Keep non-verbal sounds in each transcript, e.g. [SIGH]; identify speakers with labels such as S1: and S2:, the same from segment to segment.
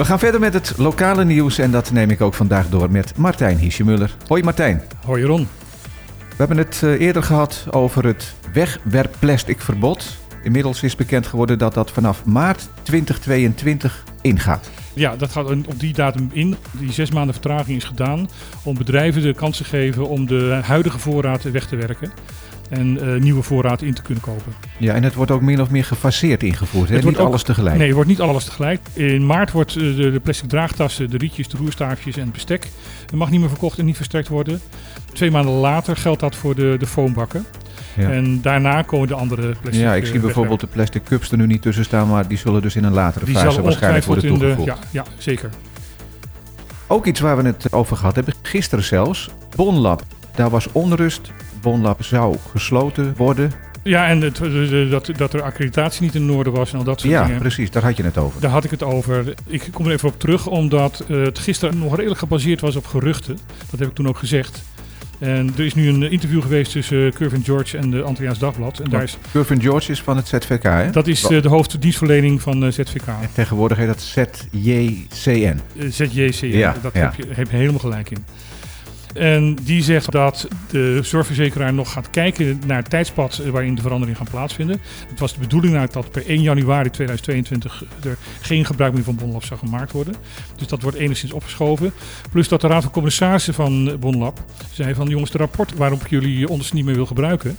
S1: We gaan verder met het lokale nieuws en dat neem ik ook vandaag door met Martijn Hiesje-Muller. Hoi Martijn.
S2: Hoi Ron.
S1: We hebben het eh, eerder gehad over het wegwerpplasticverbod. Inmiddels is bekend geworden dat dat vanaf maart 2022 ingaat.
S2: Ja, dat gaat op die datum in. Die zes maanden vertraging is gedaan om bedrijven de kans te geven om de huidige voorraad weg te werken. En uh, nieuwe voorraad in te kunnen kopen.
S1: Ja, en het wordt ook min of meer gefaseerd ingevoerd. Hè? niet alles tegelijk.
S2: Nee, het wordt niet alles tegelijk. In maart wordt de, de plastic draagtassen, de rietjes, de roerstaafjes en het bestek. Het mag niet meer verkocht en niet verstrekt worden. Twee maanden later geldt dat voor de, de foambakken. Ja. En daarna komen de andere plastic.
S1: Ja, ik zie bijvoorbeeld de plastic cups er nu niet tussen staan, maar die zullen dus in een latere die fase waarschijnlijk worden toegevoegd.
S2: ja, ja, zeker.
S1: Ook iets waar we het over gehad hebben, gisteren zelfs, Bonlab. Daar was onrust. Bonlab zou gesloten worden.
S2: Ja, en het, dat, dat er accreditatie niet in orde was en al dat soort
S1: ja,
S2: dingen.
S1: Ja, precies. Daar had je het over.
S2: Daar had ik het over. Ik kom er even op terug, omdat het gisteren nog redelijk gebaseerd was op geruchten. Dat heb ik toen ook gezegd. En er is nu een interview geweest tussen Curvin George en de Antilliaans Dagblad. En daar is,
S1: Curvin George is van het ZVK, hè?
S2: Dat is de hoofddienstverlening van ZVK.
S1: En tegenwoordig heet dat ZJCN.
S2: ZJCN, ja, daar heb je, heb je helemaal gelijk in. En die zegt dat de zorgverzekeraar nog gaat kijken naar het tijdspad waarin de verandering gaat plaatsvinden. Het was de bedoeling dat per 1 januari 2022 er geen gebruik meer van Bonlab zou gemaakt worden. Dus dat wordt enigszins opgeschoven. Plus dat de Raad van Commissarissen van Bonlab zei van jongens, de rapport waarop jullie ons niet meer wil gebruiken,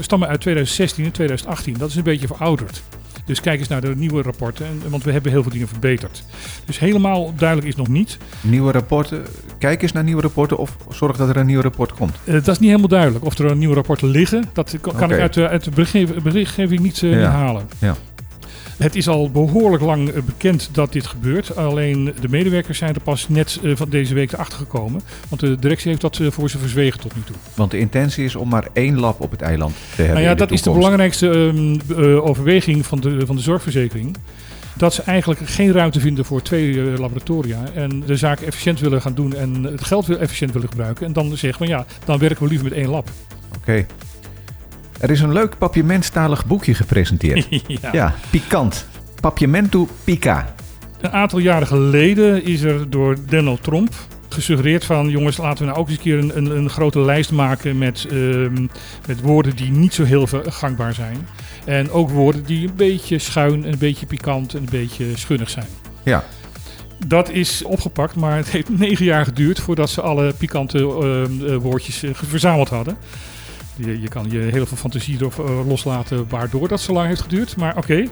S2: stammen uit 2016 en 2018. Dat is een beetje verouderd. Dus kijk eens naar de nieuwe rapporten, want we hebben heel veel dingen verbeterd. Dus helemaal duidelijk is nog niet.
S1: Nieuwe rapporten, kijk eens naar nieuwe rapporten of zorg dat er een nieuw rapport komt.
S2: Uh, dat is niet helemaal duidelijk. Of er een nieuwe rapporten liggen, dat kan, okay. ik uit, de, uit de berichtgeving niet uh,
S1: ja.
S2: halen.
S1: Ja.
S2: Het is al behoorlijk lang eh, bekend dat dit gebeurt. Alleen de medewerkers zijn er pas net van deze week erachter gekomen. Want de directie heeft dat voor ze verzwegen tot nu toe.
S1: Want de intentie is om maar één lab op het eiland te hebben.
S2: Nou ja,
S1: de
S2: dat is de belangrijkste um, uh, overweging van de, van de zorgverzekering. Dat ze eigenlijk geen ruimte vinden voor twee laboratoria. En de zaken efficiënt willen gaan doen en het geld efficiënt willen gebruiken. En dan zeggen we ja, dan werken we liever met één lab.
S1: Oké. Okay. Er is een leuk papiamentstalig boekje gepresenteerd. [LAUGHS]
S2: ja.
S1: ja, pikant. Papiamento Pica.
S2: Een aantal jaren geleden is er door Donald Trump gesuggereerd van... jongens, laten we nou ook eens een keer een, een, een grote lijst maken met, um, met woorden die niet zo heel gangbaar zijn. En ook woorden die een beetje schuin, een beetje pikant en een beetje schunnig zijn.
S1: Ja.
S2: Dat is opgepakt, maar het heeft negen jaar geduurd voordat ze alle pikante uh, woordjes uh, verzameld hadden. Je, je, kan je heel veel fantasie erop uh, loslaten waardoor dat zo lang heeft geduurd. Maar oké, okay.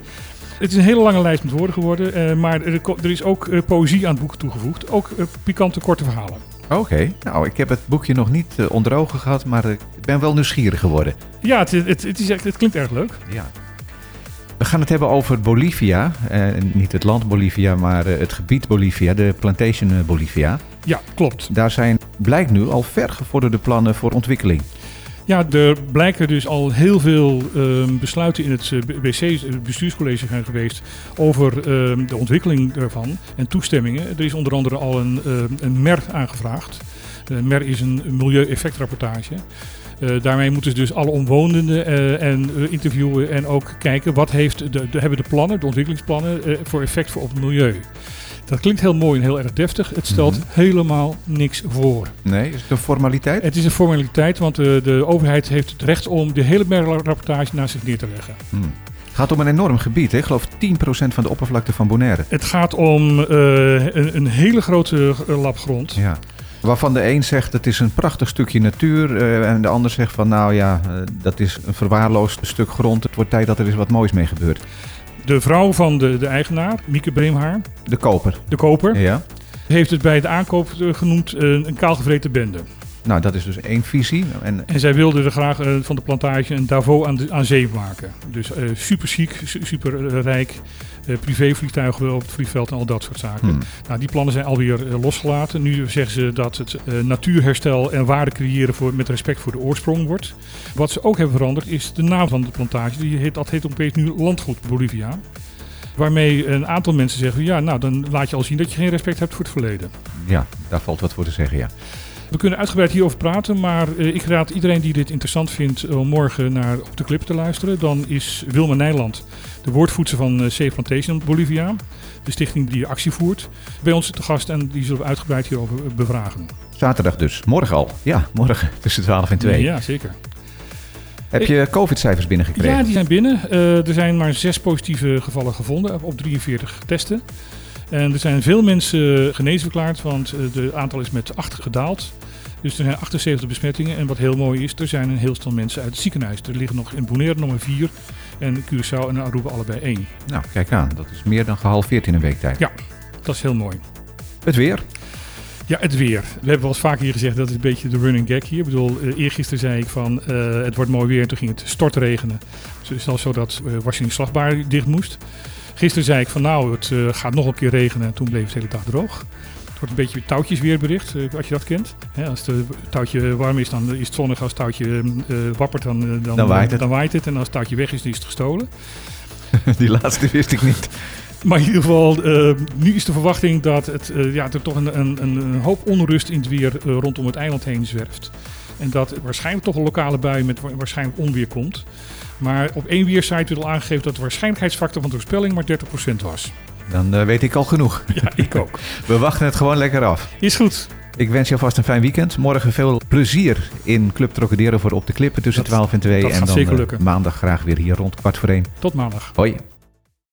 S2: het is een hele lange lijst met woorden geworden. Uh, maar er, er, is ook uh, poëzie aan het boek toegevoegd. Ook pikante korte verhalen.
S1: Oké, okay. nou ik heb het boekje nog niet onder ogen gehad, maar ik ben wel nieuwsgierig geworden.
S2: Ja, het, het, het, is, het klinkt erg leuk.
S1: Ja. We gaan het hebben over Bolivia. Eh, niet het land Bolivia, maar het gebied Bolivia, de plantation Bolivia.
S2: Ja, klopt.
S1: Daar zijn, blijkt nu, al vergevorderde plannen voor ontwikkeling.
S2: Ja, er blijken dus al heel veel uh, besluiten in het BC, het bestuurscollege zijn geweest over uh, de ontwikkeling ervan en toestemmingen. Er is onder andere al een, uh, een MER aangevraagd. Een MER is een milieueffectrapportage. Uh, daarmee moeten ze dus alle omwonenden en interviewen en ook kijken wat heeft de, de, hebben de plannen, de ontwikkelingsplannen, voor effect voor op het milieu. Dat klinkt heel mooi en heel erg deftig. Het stelt mm -hmm. helemaal niks voor.
S1: Nee, is het een formaliteit?
S2: Het is een formaliteit, want de overheid heeft het recht om de hele rapportage naast zich neer te leggen.
S1: Hmm. Het gaat om een enorm gebied, hè? ik geloof 10% van de oppervlakte van Bonaire.
S2: Het gaat om een, een, hele grote lap grond.
S1: Ja. Waarvan de een zegt het is een prachtig stukje natuur uh, en de ander zegt van nou ja, uh, dat is een verwaarloosd stuk grond. Het wordt tijd dat er eens wat moois mee gebeurt.
S2: De vrouw van de, de eigenaar, Mieke Breemhaar.
S1: De koper.
S2: De koper.
S1: Ja.
S2: Heeft het bij de aankoop genoemd een, een kaalgevreten bende.
S1: Nou, dat is dus één visie.
S2: En, en zij wilde er graag uh, van de plantage een Davos aan, de, aan zee maken. Dus uh, super chic, super uh, rijk. privévliegtuigen op het vliegveld en al dat soort zaken. Hmm. Nou, die plannen zijn alweer losgelaten. Nu zeggen ze dat het natuurherstel en waarde creëren voor, met respect voor de oorsprong wordt. Wat ze ook hebben veranderd is de naam van de plantage. Die heet, dat heet opeens nu Landgoed Bolivia. Waarmee een aantal mensen zeggen: ja, nou dan laat je al zien dat je geen respect hebt voor het verleden.
S1: Ja, daar valt wat voor te zeggen, ja.
S2: We kunnen uitgebreid hierover praten, maar ik raad iedereen die dit interessant vindt om morgen naar op de clip te luisteren. Dan is Wilma Nijland, de woordvoerster van Safe Plantation Bolivia, de stichting die actie voert, bij ons te gast en die zullen we uitgebreid hierover bevragen.
S1: Zaterdag dus, morgen al. Ja, morgen [LAUGHS] tussen 12 en 2.
S2: Ja, zeker.
S1: Heb je COVID-cijfers binnengekregen?
S2: Ja, die zijn binnen. Uh, er zijn maar zes positieve gevallen gevonden op 43 testen. En er zijn veel mensen genezen verklaard, want het aantal is met 8 gedaald. Dus er zijn 78 besmettingen. En wat heel mooi is, er zijn een heel stel mensen uit het ziekenhuis. Er liggen nog in Bonaire nummer 4 en Curaçao en Aruba allebei 1.
S1: Nou, kijk aan. Dat is meer dan gehalveerd in een week tijd.
S2: Ja, dat is heel mooi.
S1: Het weer?
S2: Ja, het weer. We hebben wel eens vaker hier gezegd, dat is een beetje de running gag hier. Ik bedoel, uh, eergisteren zei ik van, uh, het wordt mooi weer. En toen ging het stortregenen. Dus het is al zo dat uh, Washington slagbaar dicht moest. Gisteren zei ik van, nou, het gaat nog een keer regenen. En toen bleef het de hele dag droog. Het wordt een beetje touwtjesweerbericht, als je dat kent. als het touwtje warm is, dan is het zonnig. Als het touwtje wappert, dan, dan,
S1: dan, waait het.
S2: dan waait het. En als het touwtje weg is, dan is het gestolen. [LAUGHS]
S1: Die laatste wist ik niet.
S2: Maar in ieder geval, uh, nu is de verwachting dat het, uh, ja, er toch een, een, een, hoop onrust in het weer uh, rondom het eiland heen zwerft. En dat waarschijnlijk toch een lokale bui met waarschijnlijk onweer komt. Maar op één weersite werd al aangegeven dat de waarschijnlijkheidsfactor van de voorspelling maar 30% was.
S1: Dan weet ik al genoeg. [LAUGHS]
S2: Ja, ik ook. [LAUGHS]
S1: We wachten het gewoon lekker af.
S2: Is goed.
S1: Ik wens je alvast een fijn weekend. Morgen veel plezier in Club Trocadero voor Op de Klippen tussen dat, 12 en 2.
S2: Dat
S1: en
S2: dan zeker lukken.
S1: maandag graag weer hier rond kwart voor één.
S2: Tot maandag.
S1: Hoi.